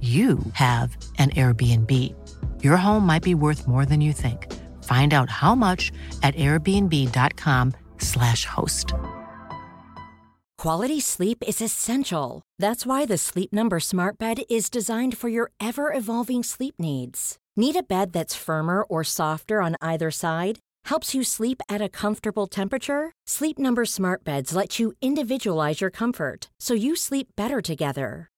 you have an Airbnb. Your home might be worth more than you think. Find out how much at airbnb.com/slash host. Quality sleep is essential. That's why the Sleep Number Smart Bed is designed for your ever evolving sleep needs. Need a bed that's firmer or softer on either side? Helps you sleep at a comfortable temperature? Sleep Number Smart Beds let you individualize your comfort so you sleep better together.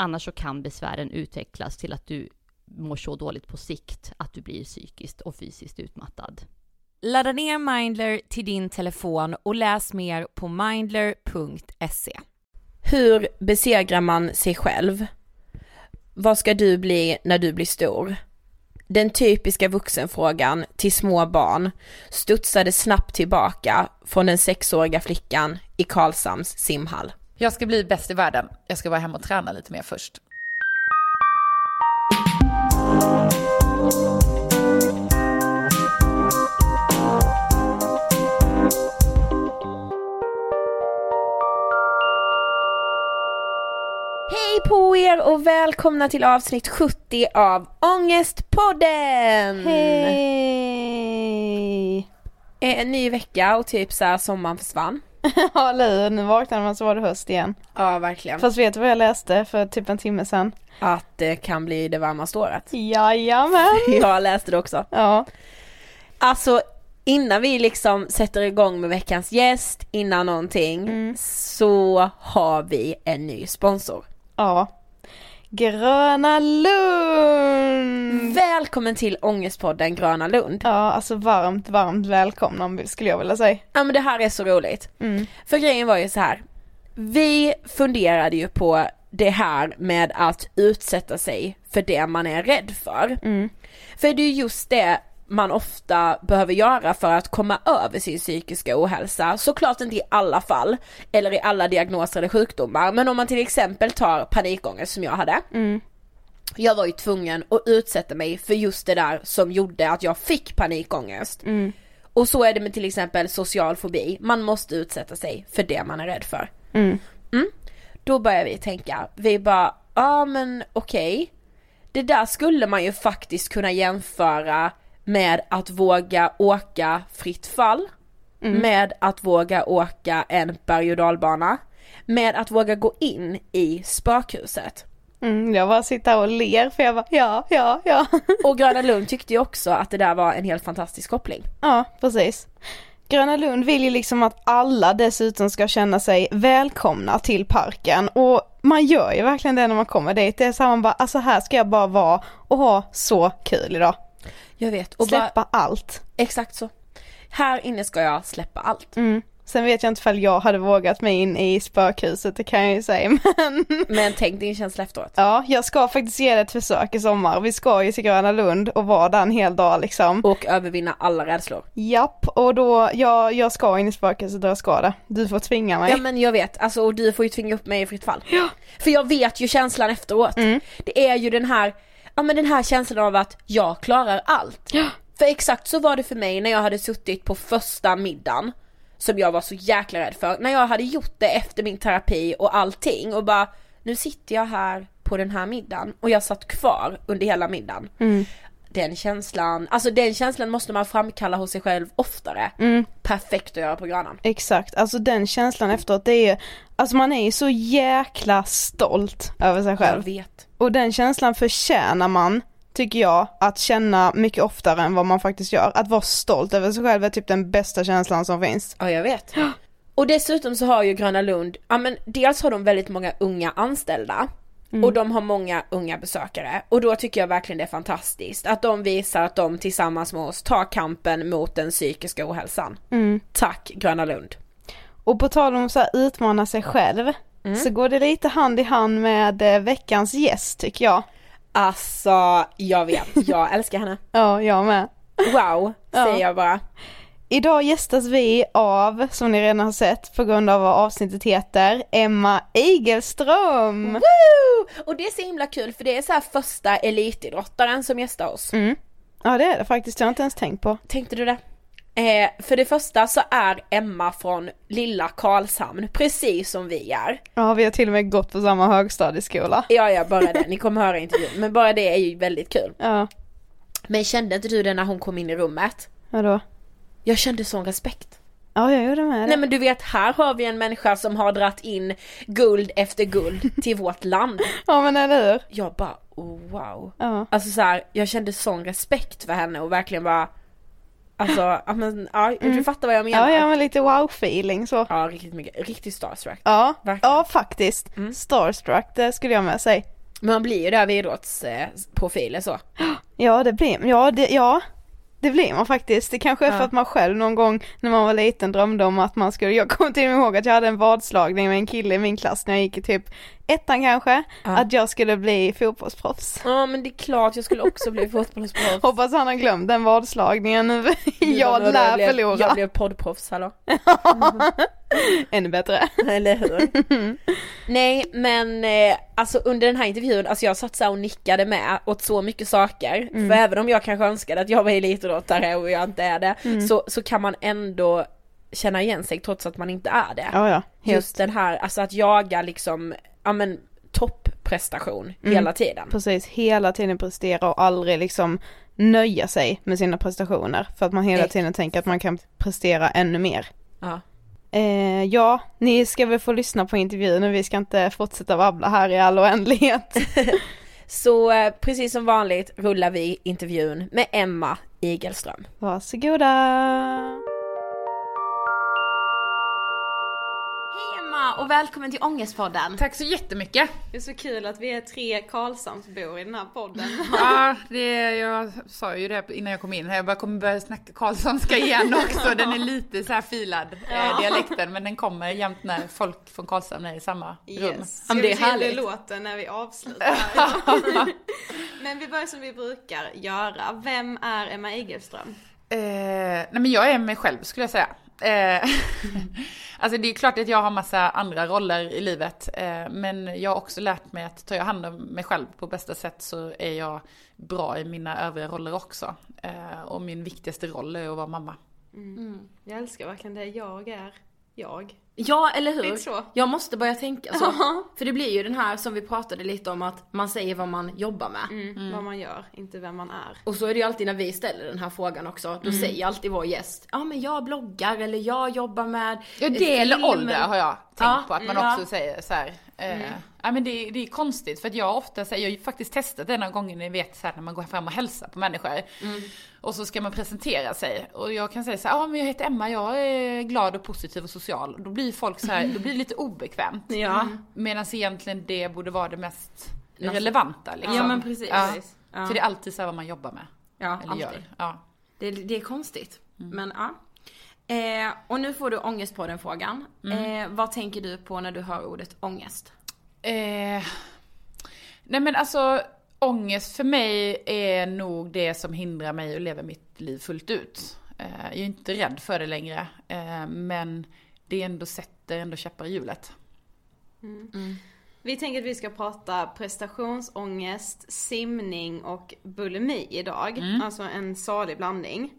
Annars så kan besvären utvecklas till att du mår så dåligt på sikt att du blir psykiskt och fysiskt utmattad. Ladda ner Mindler till din telefon och läs mer på mindler.se. Hur besegrar man sig själv? Vad ska du bli när du blir stor? Den typiska vuxenfrågan till små barn studsade snabbt tillbaka från den sexåriga flickan i Karlshamns simhall. Jag ska bli bäst i världen. Jag ska vara hemma och träna lite mer först. Hej på er och välkomna till avsnitt 70 av Ångestpodden! Hej! En ny vecka och typ såhär sommaren försvann. Ja eller nu vaknade man så var det höst igen. Ja verkligen. Fast vet du vad jag läste för typ en timme sedan? Att det kan bli det varmaste året. Jajamän! Jag läste det också. Ja. Alltså innan vi liksom sätter igång med veckans gäst, innan någonting, så har vi en ny sponsor. Ja. Gröna Lund! Välkommen till Ångestpodden Gröna Lund. Ja, alltså varmt, varmt välkomna skulle jag vilja säga. Ja men det här är så roligt. Mm. För grejen var ju så här. Vi funderade ju på det här med att utsätta sig för det man är rädd för. Mm. För det är ju just det man ofta behöver göra för att komma över sin psykiska ohälsa. Såklart inte i alla fall, eller i alla diagnoser eller sjukdomar, men om man till exempel tar panikångest som jag hade. Mm. Jag var ju tvungen att utsätta mig för just det där som gjorde att jag fick panikångest. Mm. Och så är det med till exempel social fobi, man måste utsätta sig för det man är rädd för. Mm. Då börjar vi tänka, vi bara, ja ah, men okej. Det där skulle man ju faktiskt kunna jämföra med att våga åka fritt fall, med att våga åka en berg och dalbana, med att våga gå in i spökhuset. Mm, jag bara sitter och ler för jag bara ja, ja, ja. Och Gröna Lund tyckte ju också att det där var en helt fantastisk koppling. Ja, precis. Gröna Lund vill ju liksom att alla dessutom ska känna sig välkomna till parken och man gör ju verkligen det när man kommer dit. Det är så här man bara, alltså här ska jag bara vara och ha så kul idag. Jag vet. Och bara, Släppa allt. exakt så. Här inne ska jag släppa allt. Mm. Sen vet jag inte ifall jag hade vågat mig in i spökhuset, det kan jag ju säga men Men tänk din känsla efteråt. ja, jag ska faktiskt ge det ett försök i sommar. Vi ska ju till Gröna Lund och vara där en hel dag liksom. Och övervinna alla rädslor. Japp, och då, jag, jag ska in i spökhuset och jag ska det. Du får tvinga mig. Ja men jag vet, alltså och du får ju tvinga upp mig i fritt fall. För jag vet ju känslan efteråt. Mm. Det är ju den här, ja men den här känslan av att jag klarar allt. För exakt så var det för mig när jag hade suttit på första middagen som jag var så jäkla rädd för. När jag hade gjort det efter min terapi och allting och bara nu sitter jag här på den här middagen och jag satt kvar under hela middagen. Mm. Den känslan, alltså den känslan måste man framkalla hos sig själv oftare. Mm. Perfekt att göra på Grönan. Exakt, alltså den känslan efteråt det är, alltså man är ju så jäkla stolt över sig Jag själv. vet. Och den känslan förtjänar man, tycker jag, att känna mycket oftare än vad man faktiskt gör. Att vara stolt över sig själv är typ den bästa känslan som finns. Ja jag vet. Och dessutom så har ju Gröna Lund, ja men dels har de väldigt många unga anställda och de har många unga besökare och då tycker jag verkligen det är fantastiskt att de visar att de tillsammans med oss tar kampen mot den psykiska ohälsan. Tack Gröna Lund. Och på tal om här utmana sig själv, så går det lite hand i hand med eh, veckans gäst tycker jag. Alltså jag vet, jag älskar henne. Ja, jag med. Wow, Ja. säger jag bara. Idag gästas vi av, som ni redan har sett på grund av vad avsnittet heter, Emma Igelström. Woo! Och det är så himla kul för det är så här första elitidrottaren som gästar oss. Mm. Ja det är det faktiskt, jag har inte ens tänkt på. Tänkte du det? Eh, för det första så är Emma från lilla Karlshamn, precis som vi är. Ja, vi har till och med gått på samma högstadieskola. Ja, ja, bara det. Ni kommer höra intervjun. Men bara det är ju väldigt kul. Ja, Men kände inte du det när hon kom in i rummet? vadå? Jag kände sån respekt. Ja, jag gjorde med det. Nej men du vet, här har vi en människa som har dratt in guld efter guld till vårt land. Ja, men eller hur? Jag bara, oh, wow. Ja. Alltså så här, jag kände sån respekt för henne och verkligen bara Alltså, ja men ja, du fattar vad jag menar. Mm. Ja, ja, men lite wow-feeling så. Ja, riktigt mycket, riktigt starstruck. Ja, Verkligen. ja faktiskt. Mm. Starstruck, det skulle jag med säga. Men man blir ju där vid idrottsprofiler så. Ja, det blir, ja, det, ja. Det blir man faktiskt. Det kanske är för Ja. att man själv någon gång när man var liten drömde om att man skulle, jag kommer till och med ihåg att jag hade en vadslagning med en kille i min klass när jag gick i typ ettan kanske, Ja. att jag skulle bli fotbollsproffs. Ja men det är klart jag skulle också bli fotbollsproffs. Hoppas han har glömt den vadslagningen nu. jag lär förlora. Jag blev poddproffs, hallå? Ännu bättre. Eller hur? Nej men eh, alltså under den här intervjun, alltså jag satt så och nickade med åt så mycket saker. Mm. För även om jag kanske önskade att jag var elitidrottare och jag inte är det, Mm. så, så kan man ändå känna igen sig trots att man inte är det. Ja, ja. Just den här, alltså att jaga liksom, ja men topprestation Mm. hela tiden. Precis, hela tiden prestera och aldrig liksom nöja sig med sina prestationer. För att man hela Exakt. tiden tänker att man kan prestera ännu mer. Ja. Eh, ja, ni ska väl få lyssna på intervjun och vi ska inte fortsätta babbla här i all oändlighet. Så eh, precis som vanligt rullar vi intervjun med Emma Igelström. Varsågoda! Hej Emma och välkommen till Ångestpodden. Tack så jättemycket. Det är så kul att vi är tre Karlshamnsbor i den här podden. Ja, det, jag sa ju det innan jag kom in här, jag bara kommer börja snacka karlssonska igen också. Den är lite så här filad, eh, dialekten, men den kommer jämt när folk från Karlshamn är i samma rum. Yes. Ja, men det är härligt. låten när vi avslutar? Men vi börjar som vi brukar göra. Vem är Emma Igelström? Eh, nej men jag är mig själv skulle jag säga. Eh, alltså det är klart att jag har massa andra roller i livet. Eh, men jag har också lärt mig att tar jag hand om mig själv på bästa sätt så är jag bra i mina övriga roller också. Eh, och min viktigaste roll är att vara mamma. Mm. Jag älskar verkligen det jag är. Jag. Ja, eller hur? Lite så. Jag måste börja tänka så. För det blir ju den här som vi pratade lite om att man säger vad man jobbar med. Mm. Vad man gör, inte vem man är. Och så är det ju alltid när vi ställer den här frågan också. Då säger alltid vår gäst, ja men jag bloggar eller jag jobbar med Ja det eller film." ålder har jag tänkt Ja, på att man mm, också säger så här. Eh, ja men det, det är konstigt för att jag ofta säger, jag har ju faktiskt testat det några gånger ni vet så här, när man går fram och hälsar på människor. Och så ska man presentera sig och jag kan säga så här, ja men jag heter Emma, jag är glad och positiv och social. Då blir folk så här, då blir det lite obekvämt. Ja. Medan egentligen det borde vara det mest relevanta liksom. Ja, men precis. Ja. Ja. För det är alltid så här vad man jobbar med. Ja, Eller gör. alltid. Ja. Det, det är konstigt. Men ja. Eh, och nu får du ångest på den frågan. Eh, vad tänker du på när du hör ordet ångest? Eh, nej men alltså, ångest för mig är nog det som hindrar mig att leva mitt liv fullt ut. Eh, jag är inte rädd för det längre, eh, men det ändå sätter ändå käppar i hjulet. Vi tänker att vi ska prata prestationsångest, simning och bulimi idag. Alltså en salig blandning.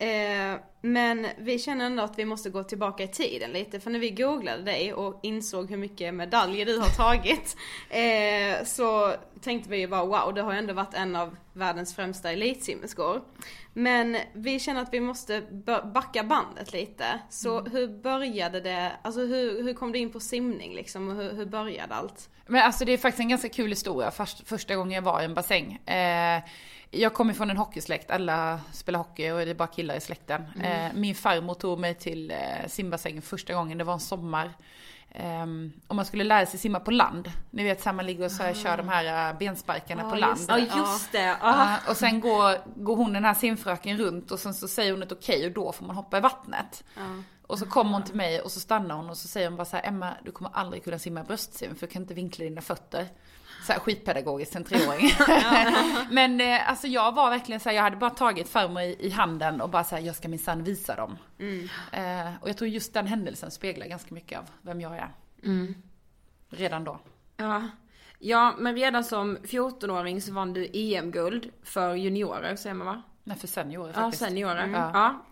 Eh, men vi känner ändå att vi måste gå tillbaka i tiden lite. För när vi googlade dig och insåg hur mycket medaljer du har tagit. Eh, så tänkte vi ju bara wow, det har ändå varit en av världens främsta elitsimmerskor. Men vi känner att vi måste ba- backa bandet lite. Så hur började det, alltså hur, hur kom du in på simning liksom? Och hur, hur började allt? Men alltså det är faktiskt en ganska kul historia, först, första gången jag var i en bassäng. Eh, jag kommer från en hockeysläkt, alla spelar hockey och det är bara killar i släkten. Eh, min farmor tog mig till eh, simbassängen första gången, det var en sommar. Um, och man skulle lära sig simma på land. Ni vet så man ligger och så här, kör de här eh, bensparkarna på land. Ja just det. Ja, och sen går, går hon den här simfröken runt och sen så säger hon ett okej och då får man hoppa i vattnet. Och så kommer hon till mig och så stannar hon och så säger hon bara så här, Emma du kommer aldrig kunna simma bröstsim för du kan inte vinkla dina fötter. Så här skitpedagogiskt, en treåring. Men eh, alltså jag var verkligen så här, jag hade bara tagit farmor i, i handen och bara så här, jag ska minsann visa dem. Eh, och jag tror just den händelsen speglar ganska mycket av vem jag är. Redan då. Ja. ja, men redan som 14-åring så vann du EM-guld för juniorer, säger man va? Nej för seniorer Ja, faktiskt. seniorer. Mm. Ja.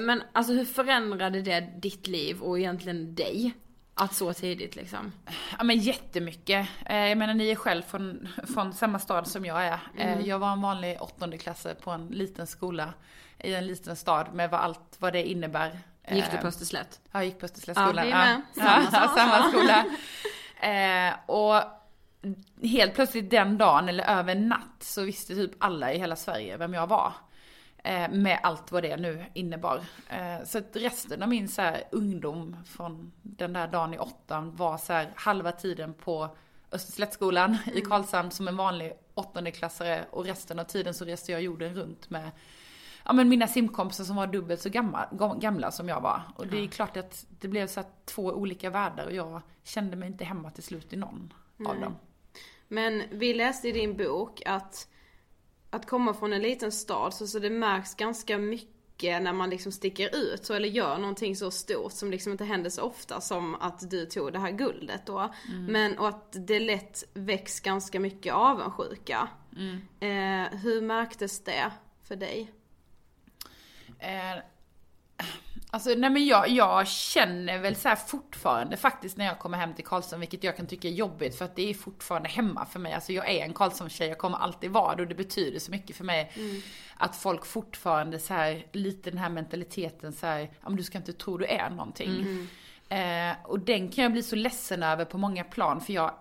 Men alltså hur förändrade det ditt liv och egentligen dig? Att så tidigt liksom? Ja men jättemycket. Eh, Jag menar ni är själv från, från samma stad som jag är. Eh, Mm. Jag var en vanlig åttondeklassare på en liten skola i en liten stad med vad allt vad det innebär. Gick du Eh, på Österslätt? Ja, jag gick på Österslättsskolan. Ja, vi med. Ja, Samma ja, samma skola. Eh, och helt plötsligt den dagen, eller över en natt, så visste typ alla i hela Sverige vem jag var. Eh, med allt vad det nu innebar. Eh, så att resten av min så här, ungdom från den där dagen i åttan var så här, halva tiden på Österslättsskolan i Karlshamn som en vanlig åttondeklassare och resten av tiden så reste jag jorden runt med ja, men mina simkompisar som var dubbelt så gamla, gamla som jag var. Och det är klart att det blev så två olika världar och jag kände mig inte hemma till slut i någon av Nej. dem. Men vi läste i din bok att att komma från en liten stad så, så det märks ganska mycket när man liksom sticker ut så, eller gör någonting så stort som liksom inte händer så ofta som att du tog det här guldet då. Men och att det lätt väcks ganska mycket avundsjuka. Eh, hur märktes det för dig? Eh, alltså nej men jag, jag känner väl så fortfarande faktiskt när jag kommer hem till Karlsson, vilket jag kan tycka är jobbigt för att det är fortfarande hemma för mig. Alltså jag är en Karlsson-tjej, jag kommer alltid vara det och det betyder så mycket för mig. Att folk fortfarande så här, lite den här mentaliteten så här, men du ska inte tro du är någonting. Eh, och den kan jag bli så ledsen över på många plan för jag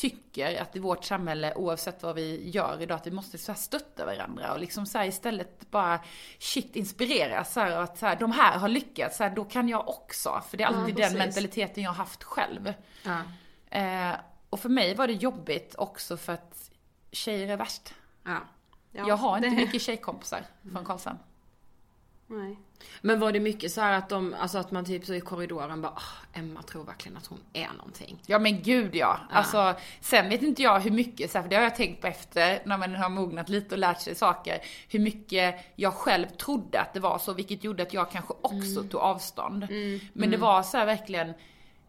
tycker att i vårt samhälle, oavsett vad vi gör idag, att vi måste så här stötta varandra och liksom så här istället bara shit inspireras så här, och att så här, de här har lyckats, så här, då kan jag också. För det är alltid den precis. mentaliteten jag har haft själv. Ja. Eh, och för mig var det jobbigt också för att tjejer är värst. ja. Ja, jag har inte mycket tjejkompisar från Karlshamn. Nej. Men var det mycket så här att de, alltså att man typ så i korridoren bara, "Ah, Emma tror verkligen att hon är någonting. Ja men gud ja. Alltså, sen vet inte jag hur mycket, så här, för det har jag tänkt på efter när man har mognat lite och lärt sig saker. Hur mycket jag själv trodde att det var så, vilket gjorde att jag kanske också tog avstånd. Men det var så här verkligen,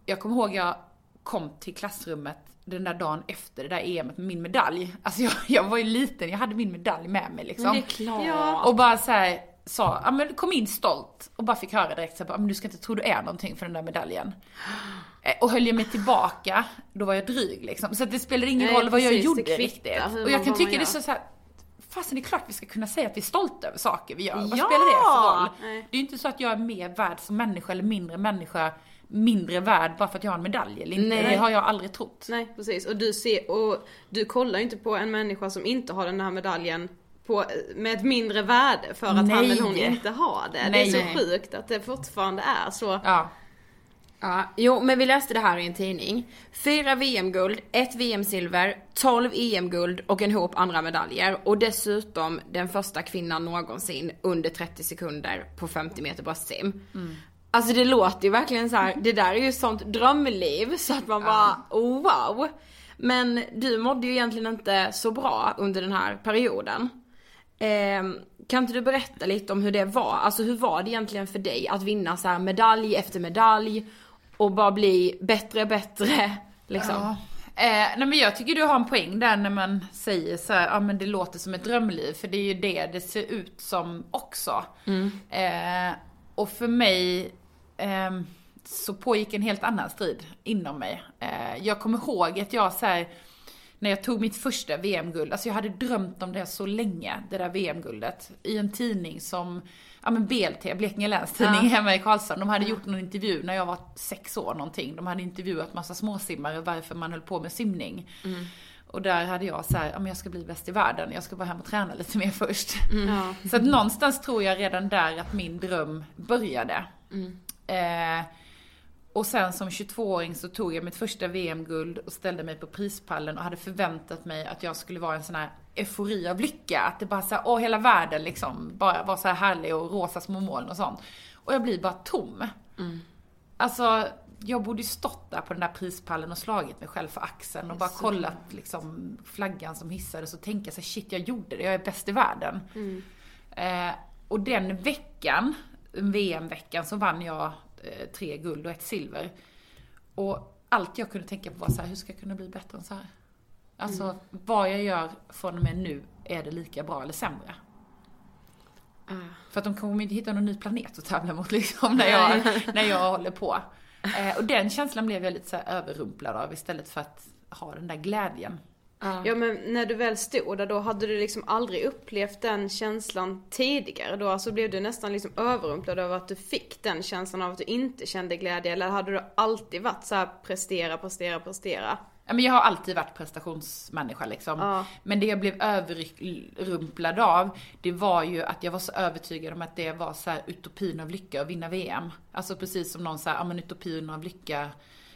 jag kommer ihåg jag kom till klassrummet den där dagen efter det där EMet med min medalj. Alltså jag, jag var ju liten, jag hade min medalj med mig liksom. Men det är klart. Och bara så här, sa, ja men kom in stolt och bara fick höra direkt så här, bara, men du ska inte tro du är någonting för den där medaljen. Eh, Och höll jag mig tillbaka, då var jag dryg liksom. Så att det spelar ingen Nej, roll vad jag precis, det gjorde riktigt. hur Och jag kan tycka det är så, så här, fasen det är klart vi ska kunna säga att vi är stolta över saker vi gör. Vad Ja! spelar det för roll? Nej. Det är ju inte så att jag är mer värd som människa eller mindre människa, mindre värd bara för att jag har en medalj eller inte. Nej. Det har jag aldrig trott. Nej precis, och du ser, och du kollar ju inte på en människa som inte har den här medaljen på, med ett mindre värde för att han Nej. eller hon inte har det. Nej. Det är så sjukt att det fortfarande är så. Ja. Ja, jo men vi läste det här i en tidning. Fyra VM-guld, ett VM-silver, 12 EM-guld och en hop andra medaljer. Och dessutom den första kvinnan någonsin under 30 sekunder på 50 meter bröstsim. Alltså det låter ju verkligen så här. det där är ju sånt drömliv så att man bara oh, wow. Men du mådde ju egentligen inte så bra under den här perioden. Ehm, kan inte du berätta lite om hur det var? Alltså hur var det egentligen för dig att vinna så medalj efter medalj och bara bli bättre, bättre liksom? Ja. Eh, nej men jag tycker du har en poäng där när man säger så ja men det låter som ett drömliv, för det är ju det det ser ut som också. Eh, och för mig ehm, så pågick en helt annan strid inom mig. Eh, jag kommer ihåg att jag så här, när jag tog mitt första VM-guld, alltså jag hade drömt om det så länge, det där VM-guldet, i en tidning som, ja men BLT, Blekinge Läns Tidning hemma i Karlshamn, de hade gjort någon intervju när jag var sex år någonting, de hade intervjuat massa småsimmare varför man höll på med simning. Och där hade jag så här, ja men jag ska bli bäst i världen, jag ska bara hem och träna lite mer först. Ja. Så att någonstans tror jag redan där att min dröm började. Eh, och sen som 22-åring så tog jag mitt första VM-guld och ställde mig på prispallen och hade förväntat mig att jag skulle vara en sån här eufori av lycka. Att det bara så här, åh hela världen liksom bara var så här härlig och rosa små moln och sånt. Och jag blir bara tom. Alltså, jag borde ju stått där på den där prispallen och slagit mig själv för axeln och bara kollat liksom flaggan som hissades och tänka sig shit jag gjorde det, jag är bäst i världen. Eh, och den veckan, VM-veckan, så vann jag tre guld och ett silver. Och allt jag kunde tänka på var så här, hur ska jag kunna bli bättre än så här? Alltså, vad jag gör från och med nu, är det lika bra eller sämre? För att de kommer inte hitta någon ny planet att tävla mot liksom när jag, när jag håller på. Eh, och den känslan blev jag lite så överrumplad av istället för att ha den där glädjen. Ja men när du väl stod där då, hade du liksom aldrig upplevt den känslan tidigare då? Alltså blev du nästan liksom överrumplad över att du fick den känslan av att du inte kände glädje? Eller hade du alltid varit så här prestera, prestera, prestera? Ja, men jag har alltid varit prestationsmänniska liksom. Ja. Men det jag blev överrumplad av, det var ju att jag var så övertygad om att det var så här utopin av lycka att vinna VM. Alltså precis som någon sa, ja men utopin av lycka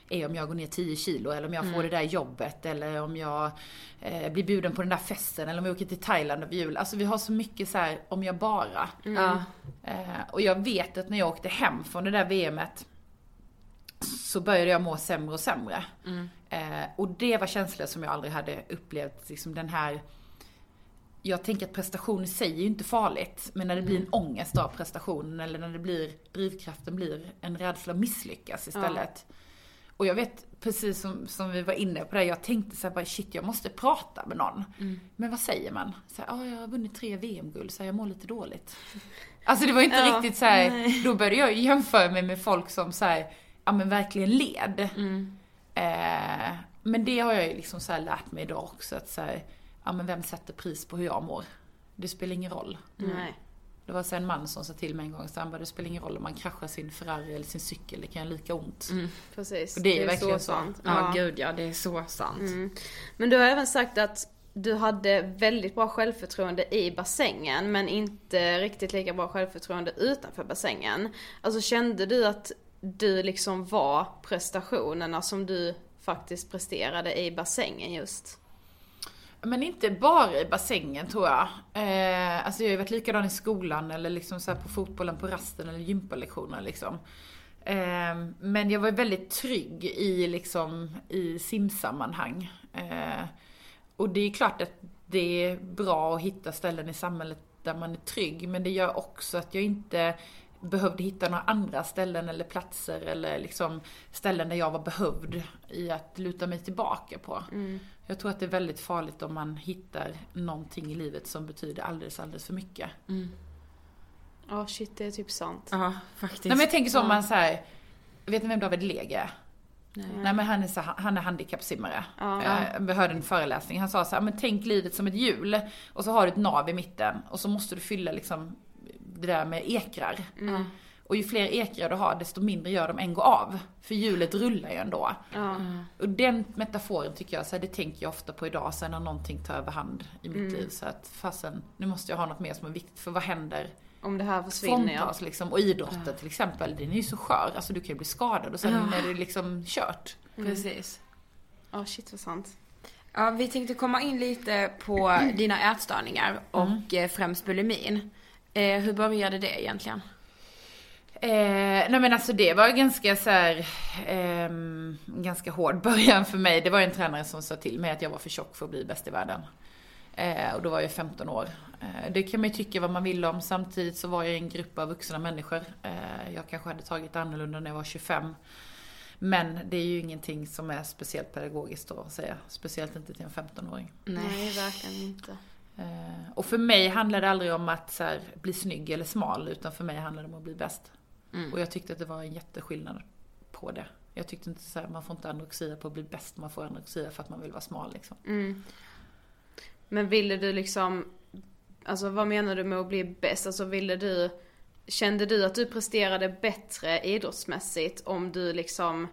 är om jag går ner 10 kilo eller om jag får det där jobbet eller om jag eh, blir bjuden på den där festen eller om jag åker till Thailand över jul. Alltså vi har så mycket så här, om jag bara. Ja. Eh, och jag vet att när jag åkte hem från det där VMet så började jag må sämre och sämre. Eh, och det var känslor som jag aldrig hade upplevt, liksom den här jag tänker att prestation i sig är ju inte farligt, men när det blir en ångest av prestationen eller när det blir, drivkraften blir en rädsla att misslyckas istället. Och jag vet, precis som, som vi var inne på det, jag tänkte så här bara shit jag måste prata med någon. Men vad säger man? Så här, ah, jag har vunnit tre VM-guld så här, jag mår lite dåligt. Alltså det var inte Ja, riktigt så här, då började jag jämföra mig med folk som så här, ja men verkligen led. Eh, men det har jag ju liksom så lärt mig idag också att så ja men vem sätter pris på hur jag mår? Det spelar ingen roll. Nej. Det var så en man som sa till mig en gång, så han bara, det spelar ingen roll om man kraschar sin Ferrari eller sin cykel, det kan göra lika ont. Precis. Och det är verkligen så. sant. Ja, gud ja, det är så sant. Men du har även sagt att du hade väldigt bra självförtroende i bassängen men inte riktigt lika bra självförtroende utanför bassängen. Alltså kände du att du liksom var prestationerna som du faktiskt presterade i bassängen just? Men inte bara i bassängen tror jag. Eh, alltså jag har ju varit likadan i skolan eller liksom så här på fotbollen på rasten eller gympalektioner liksom. Eh, men jag var väldigt trygg i liksom i simsammanhang. Eh, och det är klart att det är bra att hitta ställen i samhället där man är trygg. Men det gör också att jag inte behövde hitta några andra ställen eller platser eller liksom ställen där jag var behövd i att luta mig tillbaka på. Jag tror att det är väldigt farligt om man hittar någonting i livet som betyder alldeles, alldeles för mycket. Ja shit det är typ sant. Ja, faktiskt. Nej men jag tänker så om man säger, vet ni vem David Lege är? Nej. men han är, så, han är handikappsimmare. Eh, Vi hörde en föreläsning, han sa så här, men tänk livet som ett hjul och så har du ett nav i mitten och så måste du fylla liksom det där med ekrar. Och ju fler ekrar du har desto mindre gör de en gå av. För hjulet rullar ju ändå. Och den metaforen tycker jag, så här, det tänker jag ofta på idag sen när någonting tar över hand i mitt liv. Så att fasen, nu måste jag ha något mer som är viktigt för vad händer Om det här försvinner ja. liksom. Och idrotten till exempel, den är ju så skör. Alltså du kan ju bli skadad och sen är det liksom kört. Precis. Ja shit vad sant. Ja, vi tänkte komma in lite på dina ätstörningar och eh, främst bulimin. Eh, hur började det egentligen? Eh, nej men alltså det var ganska så här, ehm, ganska hård början för mig. Det var en tränare som sa till mig att jag var för tjock för att bli bäst i världen. Eh, och då var jag 15 år. Eh, det kan man ju tycka vad man vill om. Samtidigt så var jag i en grupp av vuxna människor. Eh, jag kanske hade tagit annorlunda när jag var 25. Men det är ju ingenting som är speciellt pedagogiskt då att säga. Speciellt inte till en 15-åring. Nej verkligen inte. Eh, och för mig handlar det aldrig om att här, bli snygg eller smal, utan för mig handlar det om att bli bäst. Och jag tyckte att det var en jätteskillnad på det. Jag tyckte inte så här, man får inte anorexia på att bli bäst, man får anorexia för att man vill vara smal liksom. Men ville du liksom, alltså vad menar du med att bli bäst? Alltså ville du, kände du att du presterade bättre idrottsmässigt om du liksom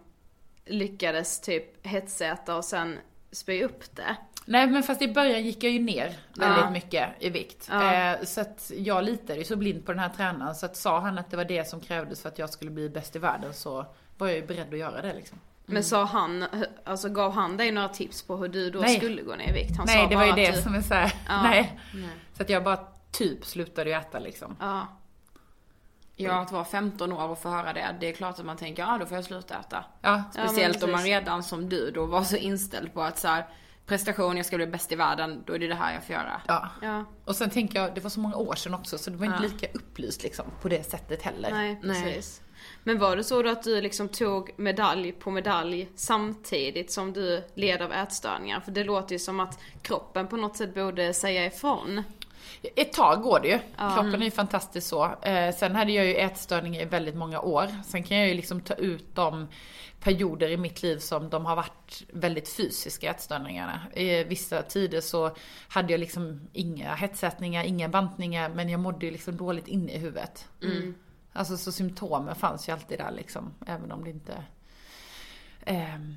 lyckades typ hetsäta och sen spy upp det? Nej men fast i början gick jag ju ner väldigt mycket i vikt. Ja. Eh, så att jag litade ju så blind på den här tränaren så att sa han att det var det som krävdes för att jag skulle bli bäst i världen så var jag ju beredd att göra det liksom. Men sa han, alltså gav han dig några tips på hur du då Nej. skulle gå ner i vikt? Han Nej sa det var ju det du- som är såhär, Ja. nej. Så att jag bara typ slutade ju äta liksom. Ja. Ja, att vara 15 år och få höra det, det är klart att man tänker, ja då får jag sluta äta. Ja, Speciellt men om man redan som du då var så inställd på att så här, prestation, jag ska bli bäst i världen, då är det det här jag får göra. ja. Ja, Och sen tänker jag, det var så många år sedan också så det var inte lika upplyst liksom på det sättet heller. nej Nej. precis. Men var det så då att du liksom tog medalj på medalj samtidigt som du led av ätstörningar? För det låter ju som att kroppen på något sätt borde säga ifrån. Ett tag går det ju. Ja. Kroppen är ju fantastisk så. Eh, sen hade jag ju ätstörningar i väldigt många år. Sen kan jag ju liksom ta ut de perioder i mitt liv som de har varit väldigt fysiska ätstörningarna. I vissa tider så hade jag liksom inga hetsätningar, inga bantningar, men jag mådde ju liksom dåligt inne i huvudet. Mm. Alltså så symptomen fanns ju alltid där liksom, även om det inte... ehm,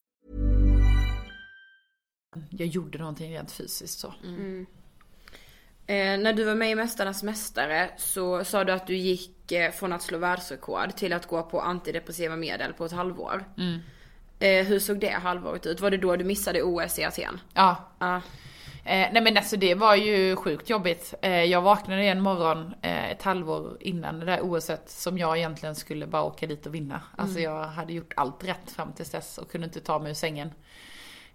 Jag gjorde någonting rent fysiskt så. Mm. Eh, när du var med i Mästarnas Mästare så sa du att du gick eh, från att slå världsrekord till att gå på antidepressiva medel på ett halvår. Mm. Eh, hur såg det halvåret ut? Var det då du missade OS i Aten? Ja. Eh, nej men alltså det var ju sjukt jobbigt. Eh, jag vaknade en morgon eh, ett halvår innan det där OSet som jag egentligen skulle bara åka dit och vinna. Alltså Mm. jag hade gjort allt rätt fram tills dess och kunde inte ta mig ur sängen.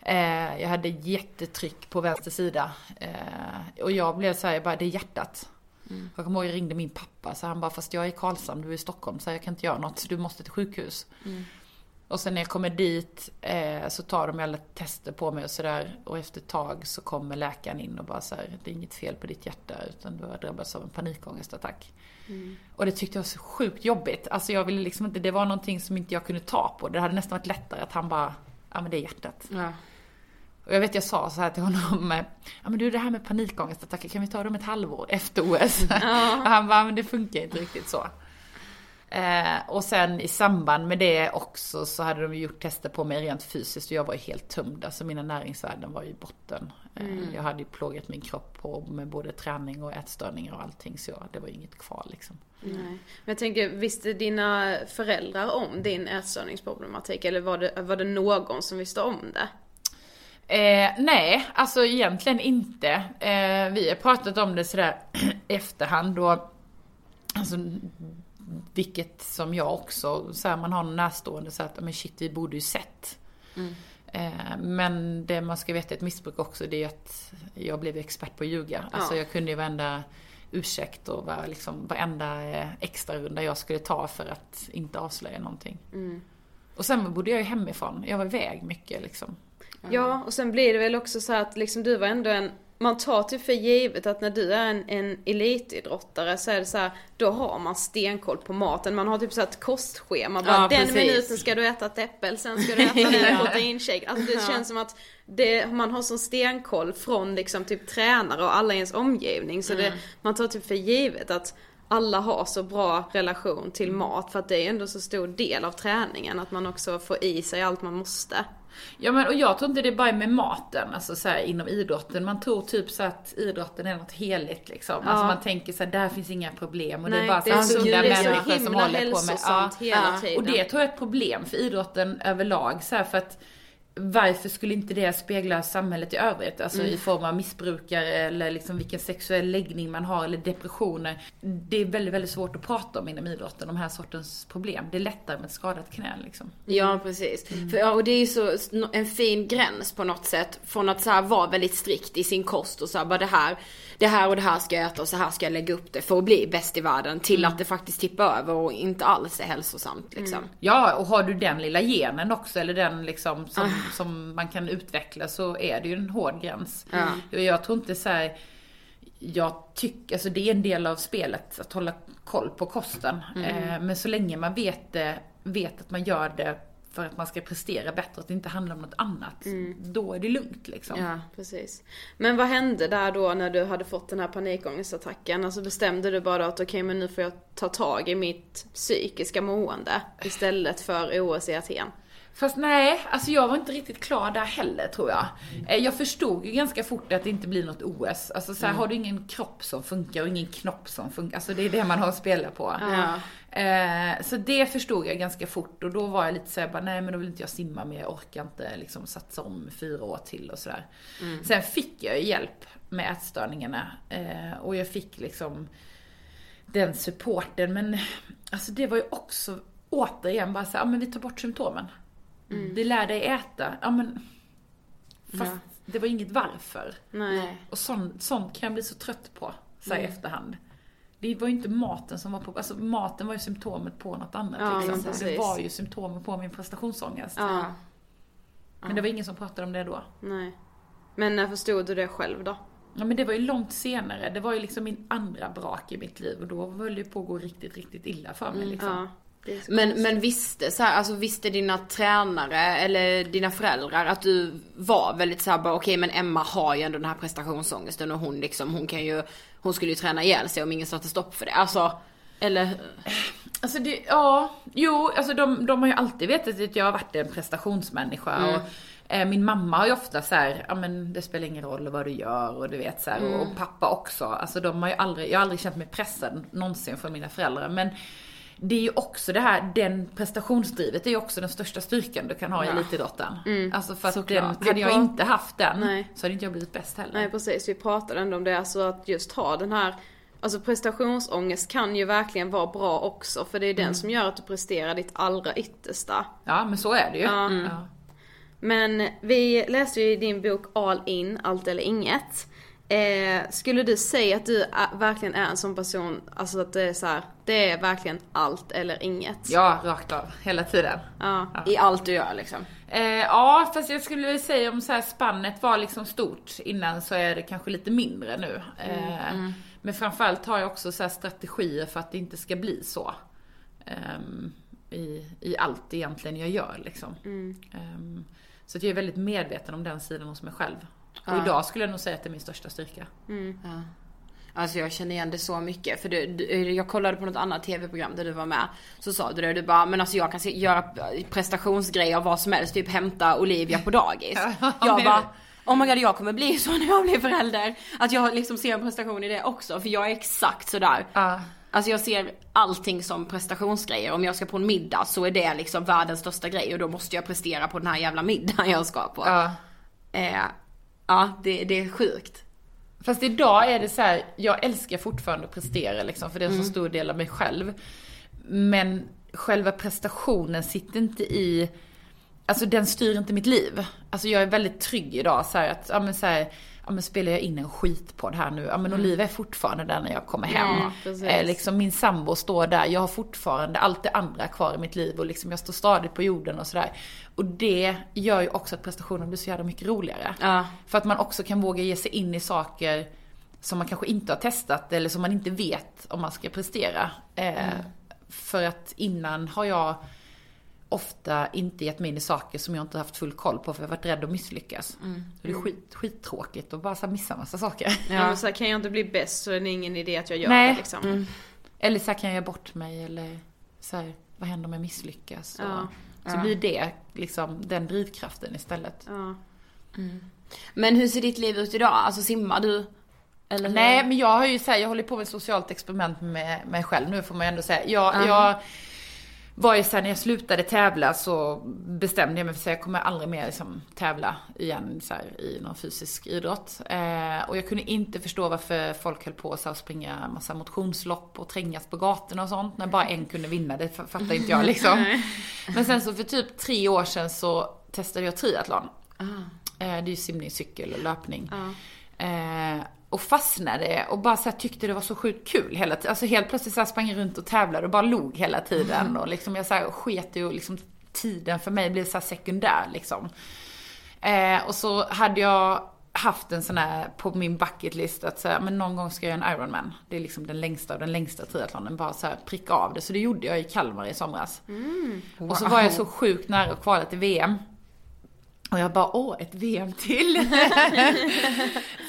Eh, jag hade jättetryck på vänster sida. Eh, och jag blev såhär, jag bara, det är hjärtat. Mm. Jag kommer ihåg jag ringde min pappa så han bara, fast jag är i Karlshamn, du är i Stockholm så jag kan inte göra något, så du måste till sjukhus. Mm. Och sen när jag kommer dit eh, så tar de alla tester på mig och sådär. Och efter ett tag så kommer läkaren in och bara så här, det är inget fel på ditt hjärta utan du har drabbats av en panikångestattack. Mm. Och det tyckte jag var så sjukt jobbigt. Alltså jag ville liksom inte, det var någonting som inte jag kunde ta på. Det hade nästan varit lättare att han bara, ja men det är hjärtat. Ja. Och jag vet jag sa så här till honom, eh, ja men du det här med panikångestattacker, kan vi ta dem ett halvår efter OS? och han bara, men det funkar inte riktigt så. Eh, och sen i samband med det också så hade de gjort tester på mig rent fysiskt och jag var ju helt tömd. Alltså mina näringsvärden var ju i botten. Eh, Mm. Jag hade ju plågat min kropp på med både träning och ätstörningar och allting så jag, det var ju inget kvar liksom. Nej. Men jag tänker, visste dina föräldrar om din ätstörningsproblematik? Eller var det, var det någon som visste om det? Eh, nej, alltså egentligen inte. Eh, vi har pratat om det sådär efterhand och alltså, vilket som jag också, så här, man har en närstående så att men shit vi borde ju sett. Mm. Eh, men det man ska veta är ett missbruk också det är att jag blev expert på att ljuga. Alltså Ja. jag kunde ju varenda ursäkt och var, liksom, varenda eh, extra runda jag skulle ta för att inte avslöja någonting. Mm. Och sen bodde jag ju hemifrån, jag var iväg mycket liksom. Ja, och sen blir det väl också så att liksom du var ändå en man tar typ för givet att när du är en, en elitidrottare så är det så här, då har man stenkoll på maten. Man har typ så ett kostschema. Bara, Ja, den precis. minuten ska du äta ett äppel, sen ska du äta Ja. proteinshake. Alltså det Ja. känns som att det, man har sån stenkoll från liksom typ tränare och alla i ens omgivning. Så det, Mm. man tar typ för givet att alla har så bra relation till mat för att det är ändå så stor del av träningen att man också får i sig allt man måste. Ja men och jag tror inte det är bara med maten, alltså så här, inom idrotten. Man tror typ så att idrotten är något heligt liksom. Ja. Alltså man tänker så här, där finns inga problem och det Nej, är bara det är så sunda det människor som håller på med. hälsosamt hela tiden. Och det tror jag är ett problem för idrotten överlag så här, för att varför skulle inte det spegla samhället i övrigt? Alltså Mm. i form av missbrukare eller liksom vilken sexuell läggning man har eller depressioner. Det är väldigt, väldigt svårt att prata om inom idrotten, de här sortens problem. Det är lättare med ett skadat knä liksom. Ja precis. För, ja, och det är ju så en fin gräns på något sätt. Från att så här vara väldigt strikt i sin kost och så här, bara det här, det här och det här ska jag äta och så här ska jag lägga upp det för att bli bäst i världen. Till att det faktiskt tippar över och inte alls är hälsosamt liksom. Ja, och har du den lilla genen också eller den liksom som, som man kan utveckla så är det ju en hård gräns. Och Jag tror inte så här, jag tycker, alltså det är en del av spelet att hålla koll på kosten. Eh, men så länge man vet det, vet att man gör det för att man ska prestera bättre, att det inte handlar om något annat. Då är det lugnt liksom. Ja, precis. Men vad hände där då när du hade fått den här panikångestattacken? Alltså bestämde du bara att okej men nu får jag ta tag i mitt psykiska mående istället för OS i Aten? Fast nej, alltså jag var inte riktigt klar där heller tror jag. Eh, Jag förstod ju ganska fort att det inte blir något OS. Alltså så här, har du ingen kropp som funkar och ingen knopp som funkar, alltså det är det man har att spela på. Ja. Eh, så det förstod jag ganska fort och då var jag lite såhär, nej men då vill inte jag simma mer, jag orkar inte liksom satsa om fyra år till och sådär. Sen fick jag hjälp med ätstörningarna eh, och jag fick liksom den supporten men alltså det var ju också återigen bara såhär, ja men vi tar bort symptomen. Vi lär dig äta, ja men fast Ja. det var inget varför. Nej. Och sånt, sånt kan jag bli så trött på, så här i efterhand. Det var ju inte maten som var på, alltså maten var ju symptomet på något annat Ja, liksom. Och Det var ju symptomet på min prestationsångest. Ja. Men det var ingen som pratade om det då. Nej. Men när förstod du det själv då? Ja men det var ju långt senare, det var ju liksom min andra brak i mitt liv och då höll det ju på att gå riktigt, riktigt illa för mig liksom. Ja. Men, men visste så här, alltså visste dina tränare eller dina föräldrar att du var väldigt så här bara okej men Emma har ju ändå den här prestationsångesten och hon liksom, hon kan ju, hon skulle ju träna ihjäl sig om ingen satte stopp för det. Alltså, eller? Alltså det, ja, jo, alltså de, de har ju alltid vetat att jag har varit en prestationsmänniska och eh, min mamma har ju ofta så här, ja men det spelar ingen roll vad du gör och du vet så här, och, och pappa också. Alltså de har ju aldrig, jag har aldrig känt mig pressad någonsin från mina föräldrar men det är ju också det här, den prestationsdrivet är ju också den största styrkan du kan ha i elitidrotten. Alltså för att den, Såklart. hade jag inte haft den Nej. så hade inte jag blivit bäst heller. Nej precis, vi pratade ändå om det, alltså att just ha den här Alltså prestationsångest kan ju verkligen vara bra också för det är den som gör att du presterar ditt allra yttersta. Ja men så är det ju. Ja. Ja. Men vi läste ju din bok All In, Allt eller Inget. Eh, skulle du säga att du är, verkligen är en sån person, alltså att det är så här, det är verkligen allt eller inget? ja, rakt av, hela tiden. Ja. I allt du gör liksom. Eh, ja, fast jag skulle säga om så här spannet var liksom stort innan så är det kanske lite mindre nu. Eh, Men framförallt har jag också så här strategier för att det inte ska bli så. Ehm, i, I allt egentligen jag gör liksom. Ehm, så att jag är väldigt medveten om den sidan hos mig själv. Och idag skulle jag nog säga att det är min största styrka. Ja. Alltså jag känner igen det så mycket. För du, du, jag kollade på något annat tv-program där du var med. Så sa du det, du bara, men alltså jag kan se, göra prestationsgrejer av vad som helst. Typ hämta Olivia på dagis. jag bara, oh my god jag kommer bli så när jag blir förälder. Att jag liksom ser en prestation i det också. För jag är exakt sådär. Ja. Alltså jag ser allting som prestationsgrejer. Om jag ska på en middag så är det liksom världens största grej. Och då måste jag prestera på den här jävla middagen jag ska på. Ja. Eh, ja det, det är sjukt. Fast idag är det så här, jag älskar fortfarande att prestera liksom, för det är en så stor del av mig själv. Men själva prestationen sitter inte i, alltså den styr inte mitt liv. Alltså jag är väldigt trygg idag så här att, ja men så här, ja men spelar jag in en skitpodd här nu, ja men Olivia är fortfarande där när jag kommer hem. Ja, eh, liksom min sambo står där, jag har fortfarande allt det andra kvar i mitt liv och liksom jag står stadigt på jorden och sådär. Och det gör ju också att prestationen blir så jävla mycket roligare. Ja. För att man också kan våga ge sig in i saker som man kanske inte har testat eller som man inte vet om man ska prestera. Eh, För att innan har jag ofta inte gett mig in i saker som jag inte haft full koll på för jag har varit rädd att misslyckas. Så det är skit, skittråkigt att bara så missa massa saker. Ja. men så här, kan jag inte bli bäst så är det ingen idé att jag gör Nej. det liksom. Eller så här kan jag göra bort mig eller så här, vad händer om jag misslyckas? Ja. Och, så blir det liksom den drivkraften istället. Ja. Men hur ser ditt liv ut idag? Alltså simmar du? Eller? Nej, men jag har ju så här, jag håller på med ett socialt experiment med mig själv nu får man ju ändå säga. Jag, jag var ju sen när jag slutade tävla så bestämde jag mig för att jag kommer aldrig mer liksom tävla igen så här, i någon fysisk idrott. Eh, och jag kunde inte förstå varför folk höll på att springa massa motionslopp och trängas på gatorna och sånt. När bara en kunde vinna, det fattar inte jag liksom. Men sen så för typ tre år sedan så testade jag triathlon. Eh, det är ju simning, cykel och löpning. Eh, och fastnade och bara så tyckte det var så sjukt kul hela tiden. Alltså helt plötsligt så här sprang jag runt och tävlade och bara log hela tiden. Och liksom jag så här sket ju liksom tiden för mig blev så sekundär liksom. Eh, och så hade jag haft en sån här på min bucketlist att säga, men någon gång ska jag göra en Ironman. Det är liksom den längsta av den längsta triathlonen. Bara så här pricka av det. Så det gjorde jag i Kalmar i somras. Och så var jag så sjukt nära att kvala till VM. Och jag bara, åh, ett VM till.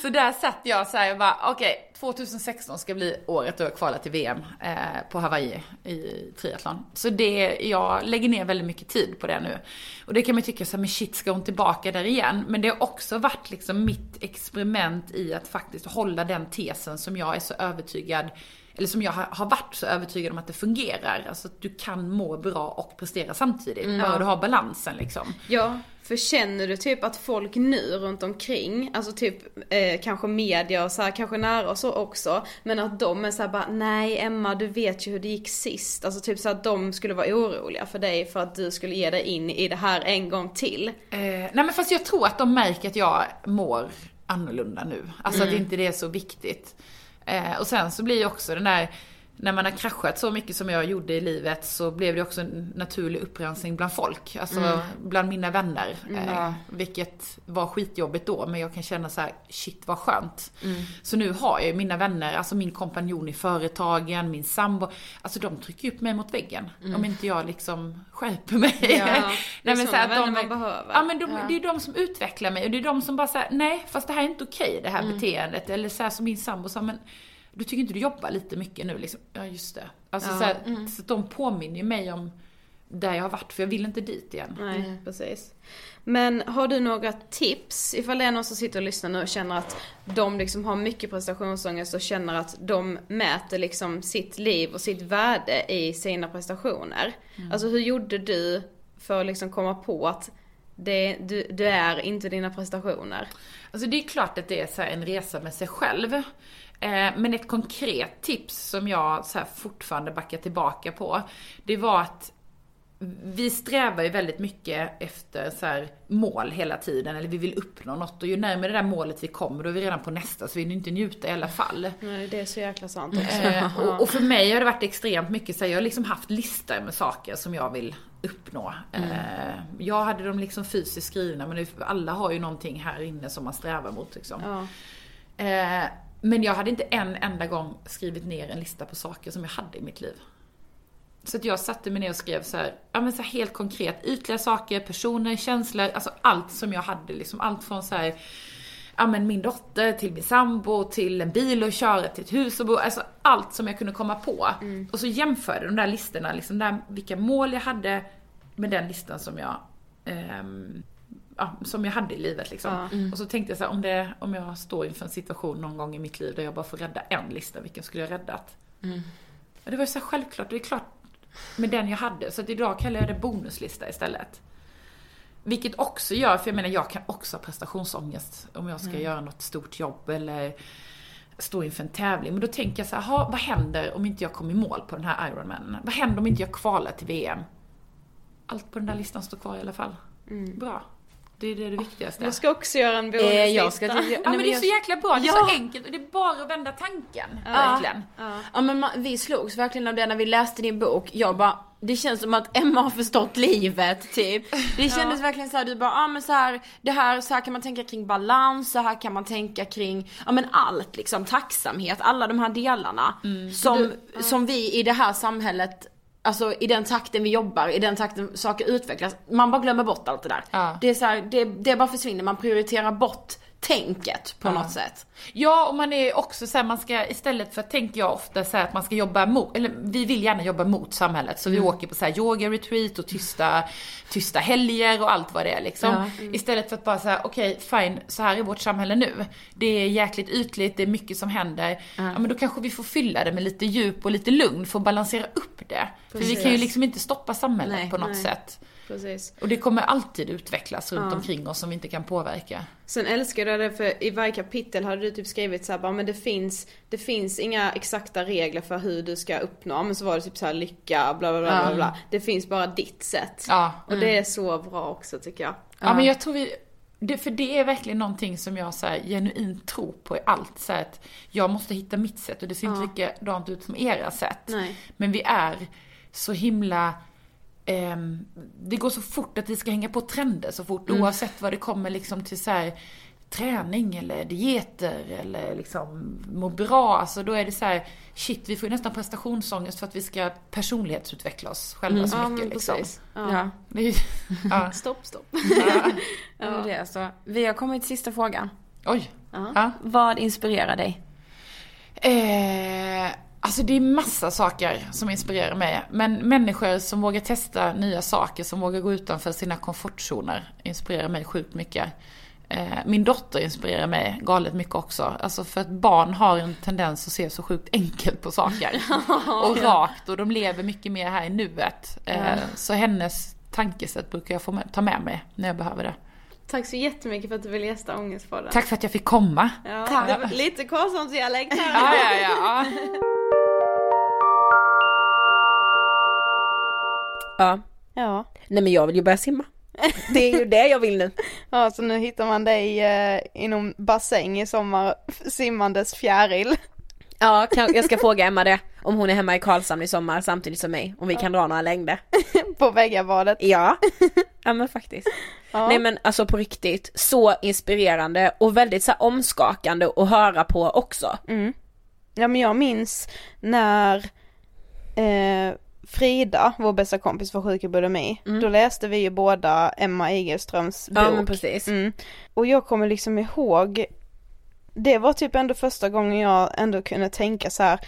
så där satt jag så här, jag bara, okej, 2016 ska bli året då jag kvalar till VM eh, på Hawaii i triathlon. Så det, jag lägger ner väldigt mycket tid på det nu. Och det kan man tycka så här, men shit, ska hon tillbaka där igen? Men det har också varit liksom mitt experiment i att faktiskt hålla den tesen som jag är så övertygad eller som jag har, varit så övertygad om att det fungerar. Alltså att du kan må bra och prestera samtidigt. Mm. Bara du har balansen liksom. Ja, för känner du typ att folk nu runt omkring, alltså typ eh, kanske media och så här, kanske nära och så också, men att de är såhär bara nej Emma du vet ju hur det gick sist. Alltså typ så att de skulle vara oroliga för dig för att du skulle ge dig in i det här en gång till. Eh, nej men fast jag tror att de märker att jag mår annorlunda nu. Alltså Mm. att inte det är så viktigt. Eh, och sen så blir ju också den där, när man har kraschat så mycket som jag gjorde i livet så blev det också en naturlig upprensning bland folk. Alltså Mm. bland mina vänner. Eh, Ja. vilket var skitjobbigt då men jag kan känna så här: shit vad skönt. Mm. Så nu har jag mina vänner, alltså min kompanjon i företagen, min sambo. Alltså de trycker upp mig mot väggen. Mm. Om inte jag liksom skärper mig. Ja, det är Nej, men så att de- man behöver. Ja men de, Ja. det är de som utvecklar mig och det är de som bara säger nej fast det här är inte okej det här Mm. beteendet. Eller så här som min sambo sa, men du tycker inte du jobbar lite mycket nu liksom? Ja just det. Alltså Ja. så, här, Mm. så de påminner ju mig om där jag har varit för jag vill inte dit igen. Nej, precis. Men har du några tips ifall det är någon som sitter och lyssnar nu och känner att de liksom har mycket prestationsångest och känner att de mäter liksom sitt liv och sitt värde i sina prestationer. Mm. Alltså hur gjorde du för att liksom komma på att det, du, du är inte dina prestationer? Alltså det är klart att det är en resa med sig själv. Eh, men ett konkret tips som jag så fortfarande backar tillbaka på, det var att vi strävar ju väldigt mycket efter så mål hela tiden, eller vi vill uppnå något och ju närmare det där målet vi kommer, då är vi redan på nästa, så vi vill inte njuta i alla fall. Nej, det är så jäkla sant också. Eh, och, och för mig har det varit extremt mycket så här, jag har liksom haft listor med saker som jag vill uppnå. Mm. Eh, jag hade dem liksom fysiskt skrivna men alla har ju någonting här inne som man strävar mot liksom. Ja. Eh, men jag hade inte en enda gång skrivit ner en lista på saker som jag hade i mitt liv. Så att jag satte mig ner och skrev så här, ja men så här helt konkret, ytliga saker, personer, känslor, alltså allt som jag hade liksom. Allt från så här, ja men min dotter till min sambo, till en bil att köra, till ett hus att bo, alltså allt som jag kunde komma på. Och så jämförde de där listorna, liksom där, vilka mål jag hade med den listan som jag ehm, ja, som jag hade i livet liksom. Ja. Mm. Och så tänkte jag så här, om, det, om jag står inför en situation någon gång i mitt liv där jag bara får rädda en lista, vilken skulle jag räddat? Och det var ju så här självklart, det är klart med den jag hade. Så att idag kallar jag det bonuslista istället. Vilket också gör, för jag menar jag kan också ha prestationsångest om jag ska Mm. göra något stort jobb eller stå inför en tävling. Men då tänker jag så här, "Ha, vad händer om inte jag kommer i mål på den här Ironman? Vad händer om inte jag kvalar till VM? Allt på den där listan står kvar i alla fall. Bra. Det är det, det viktigaste. Jag ska också göra en bonuslista. Eh, jag ska till- Ja men det är så jäkla bra, det är Ja. så enkelt och det är bara att vända tanken. Ja. Verkligen. Ja men man, vi slogs verkligen av det när vi läste din bok. Jag bara, det känns som att Emma har förstått livet typ. Det kändes verkligen så här, du bara, ja ah, men så här, det här, så här kan man tänka kring balans, så här kan man tänka kring, ja men allt liksom, tacksamhet, alla de här delarna. Som, som vi i det här samhället Alltså i den takten vi jobbar, i den takten saker utvecklas. Man bara glömmer bort allt det där. Ja. Det är så här, det, det bara försvinner, man prioriterar bort tänket på något sätt. Ja, och man är också så här, man ska istället för, tänker jag ofta så här, att man ska jobba mot, eller vi vill gärna jobba mot samhället. Så vi Mm. åker på så här yoga-retreat och tysta, tysta helger och allt vad det är liksom. Ja. Mm. Istället för att bara säga, okej fine, så här är vårt samhälle nu. Det är jäkligt ytligt, det är mycket som händer. Ja. men då kanske vi får fylla det med lite djup och lite lugn för att balansera upp det. För vi Precis. kan ju liksom inte stoppa samhället Nej, på något nej. sätt. Precis. Och det kommer alltid utvecklas runt Ja. omkring oss som vi inte kan påverka. Sen älskar jag det för i varje kapitel hade du typ skrivit så här, bara, men det finns, det finns inga exakta regler för hur du ska uppnå, men så var det typ så här lycka, bla bla bla bla, Ja. bla. Det finns bara ditt sätt. Ja. Och det är så bra också tycker jag. Ja, men jag tror vi, det, för det är verkligen någonting som jag så här, genuint tror på i allt. Så här, att jag måste hitta mitt sätt och det ser Ja. inte likadant ut som era sätt. Nej. Men vi är så himla ehm, det går så fort att vi ska hänga på trender så fort Mm. oavsett vad det kommer liksom till så här, träning eller dieter eller liksom må bra. Alltså då är det så här, shit vi får ju nästan prestationsångest för att vi ska personlighetsutveckla oss själva Mm. så Ja, mycket men liksom. precis. Ja. Ja. Stopp, stopp. Ja. Ja. Det är så. Vi har kommit till sista frågan. Oj. Ja. Vad inspirerar dig? Eh, alltså det är massa saker som inspirerar mig. Men människor som vågar testa nya saker, som vågar gå utanför sina komfortzoner, inspirerar mig sjukt mycket. Eh, min dotter inspirerar mig galet mycket också. Alltså för att barn har en tendens att se så sjukt enkelt på saker. och rakt och de lever mycket mer här i nuet. Eh. Så hennes tankesätt brukar jag få ta med mig när jag behöver det. Tack så jättemycket för att du ville gästa Ångestpodden. Tack för att jag fick komma. Ja, Tack. det var lite Karlshamnsdialekt här. Ja, ja, ja. Ja. Ja. Nej men jag vill ju börja simma. Det är ju det jag vill nu. Ja, så nu hittar man dig eh, inom bassäng i sommar, simmandes fjäril. Ja, jag ska fråga Emma det. Om hon är hemma i Karlshamn i sommar samtidigt som mig. Om vi kan dra några längder. På väggabadet. Ja. Ja men faktiskt. Ja. Nej men alltså på riktigt, så inspirerande och väldigt så omskakande att höra på också. Mm. Ja men jag minns när eh, Frida, vår bästa kompis, var sjuk i bulimi. Då läste vi ju båda Emma Igelströms bok. Ja, men precis. Mm. Och jag kommer liksom ihåg, det var typ ändå första gången jag ändå kunde tänka så här.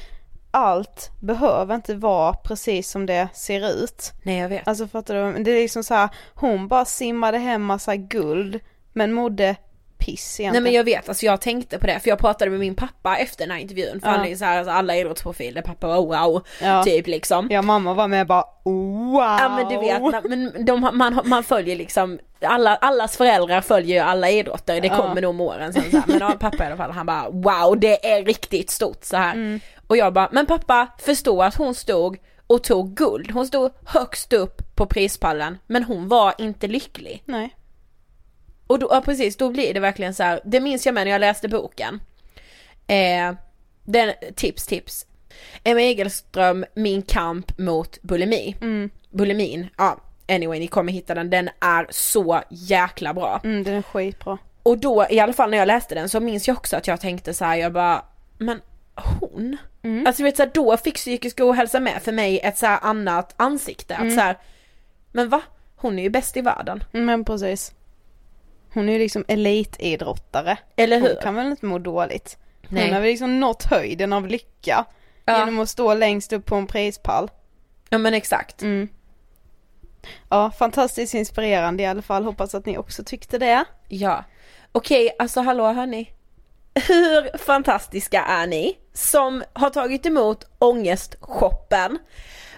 Allt behöver inte vara precis som det ser ut. Nej jag vet. Alltså fattar du? Det är liksom så här, hon bara simmade hem massa guld, men mådde piss egentligen. Nej men jag vet, alltså jag tänkte på det för jag pratade med min pappa efter den här intervjun för Ja. han är så här, alltså, alla idrottsprofiler, pappa var wow, Ja. typ liksom. Ja mamma var med bara wow. Ja men du vet, men de, man, man följer liksom, alla, allas föräldrar följer ju alla idrotter, det Ja. kommer nog med åren sen så här. Men ja, pappa i alla fall, han bara wow det är riktigt stort så här. Mm. Och jag bara, men pappa förstå att hon stod och tog guld, hon stod högst upp på prispallen men hon var inte lycklig. Nej. Och då, ja precis, då blir det verkligen så här. det minns jag med när jag läste boken. Eh, den, tips, tips. Emma Egelström, Min kamp mot bulimi. Mm. Bulimin, ja anyway ni kommer hitta den, den är så jäkla bra. Mm, den är skitbra. Och då i alla fall när jag läste den så minns jag också att jag tänkte så här, jag bara, men hon? Mm. Alltså du vet så här, då fick psykisk ohälsa med för mig ett så annat ansikte. Att Mm. så här, men va? Hon är ju bäst i världen. Men precis. Hon är ju liksom elitidrottare. Eller hur? Hon kan väl inte må dåligt. Nej. Hon har väl liksom nått höjden av lycka. Ja. Genom att stå längst upp på en prispall. Ja men exakt. Mm. Ja, fantastiskt inspirerande i alla fall. Hoppas att ni också tyckte det. Ja. Okej, alltså hallå hörni. Hur fantastiska är ni som har tagit emot ångestshoppen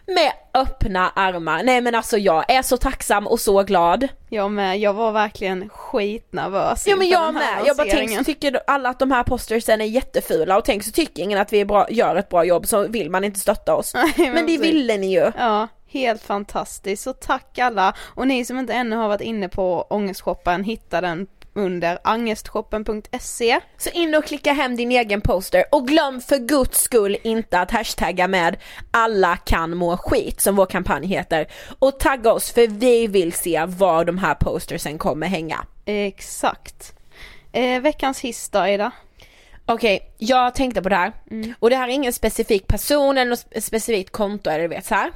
med öppna armar? Nej men alltså jag är så tacksam och så glad. Jag med, jag var verkligen skitnervös Ja men jag med, jag bara tänk så tycker alla att de här postersen är jättefula och tänk så tycker ingen att vi är bra, gör ett bra jobb så vill man inte stötta oss. Nej, men det precis. ville ni ju. Ja, helt fantastiskt. Så tack alla. Och ni som inte ännu har varit inne på ångestshoppen, hitta den under angestshoppen.se. Så in och klicka hem din egen poster och glöm för guds skull inte att hashtagga med alla kan må skit som vår kampanj heter och tagga oss för vi vill se var de här postersen kommer hänga. Exakt. Eh, veckans hiss då Ida? Okej, jag tänkte på det här Mm. och det här är ingen specifik person eller något spe- specifikt konto eller du vet så här.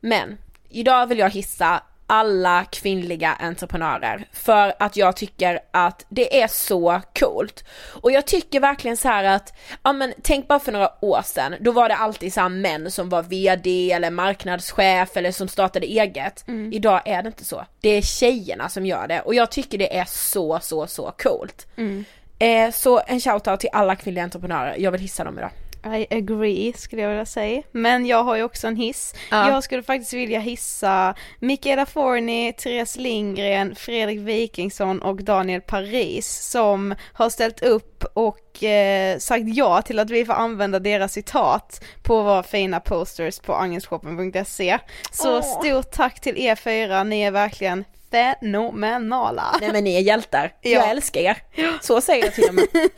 Men idag vill jag hissa alla kvinnliga entreprenörer för att jag tycker att det är så coolt. Och jag tycker verkligen så här att, ja men tänk bara för några år sedan, då var det alltid så män som var VD eller marknadschef eller som startade eget. Mm. Idag är det inte så. Det är tjejerna som gör det och jag tycker det är så så så coolt. Mm. Eh, så en shoutout till alla kvinnliga entreprenörer, jag vill hissa dem idag. I agree skulle jag vilja säga. Men jag har ju också en hiss. Ja. Jag skulle faktiskt vilja hissa Mikaela Forni, Therese Lindgren, Fredrik Wikingsson och Daniel Paris som har ställt upp och eh, sagt ja till att vi får använda deras citat på våra fina posters på angelshoppen.se. Så Åh. stort tack till er fyra, ni är verkligen fenomenala. Nej men ni är hjältar, Ja. jag älskar er. Så säger jag till och med.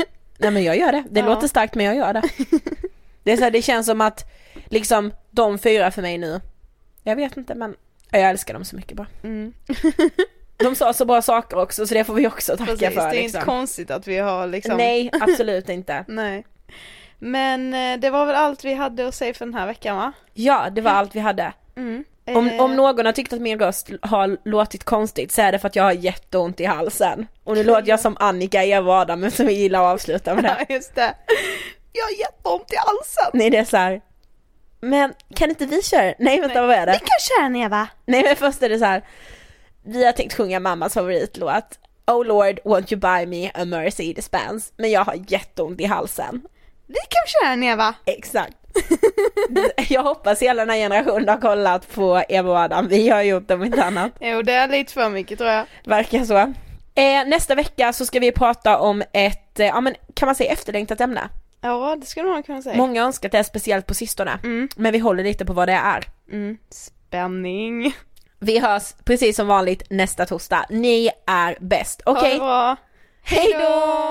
Nej men jag gör det, det Ja. låter starkt men jag gör det. Det, är så här, det känns som att liksom de fyra för mig nu, jag vet inte men jag älskar dem så mycket bara. Mm. De sa så bra saker också så det får vi också tacka Precis, för. det är liksom. inte konstigt att vi har liksom Nej absolut inte. Nej. Men eh, det var väl allt vi hade att säga för den här veckan va? Ja det var allt vi hade. Mm. Om, Eh, om någon har tyckt att min röst har låtit konstigt så är det för att jag har jätteont i halsen. Och nu låter jag som Annika i Eva Adam men som vi gillar att avsluta med det. Ja just det. Jag har jätteont i halsen. Nej det är så här. Men kan inte vi köra? Nej vänta vad är det? Vi kan köra ner va? Nej men först är det så här. Vi har tänkt sjunga mammas favoritlåt. Oh Lord, won't you buy me a Mercedes Benz? Men jag har jätteont i halsen. Vi kan köra ner va? Exakt. jag hoppas hela den här generationen har kollat på Eva och Adam. Vi har gjort om inte annat. Jo det är lite för mycket tror jag. Verkar så. Eh, nästa vecka så ska vi prata om ett, eh, ja men kan man säga efterlängtat ämne? Ja det skulle man kunna säga. Många har önskat det speciellt på sistone. Men vi håller lite på vad det är. Mm. Spänning. Vi hörs precis som vanligt nästa torsdag. Ni är bäst. Okej? det bra. Hej då!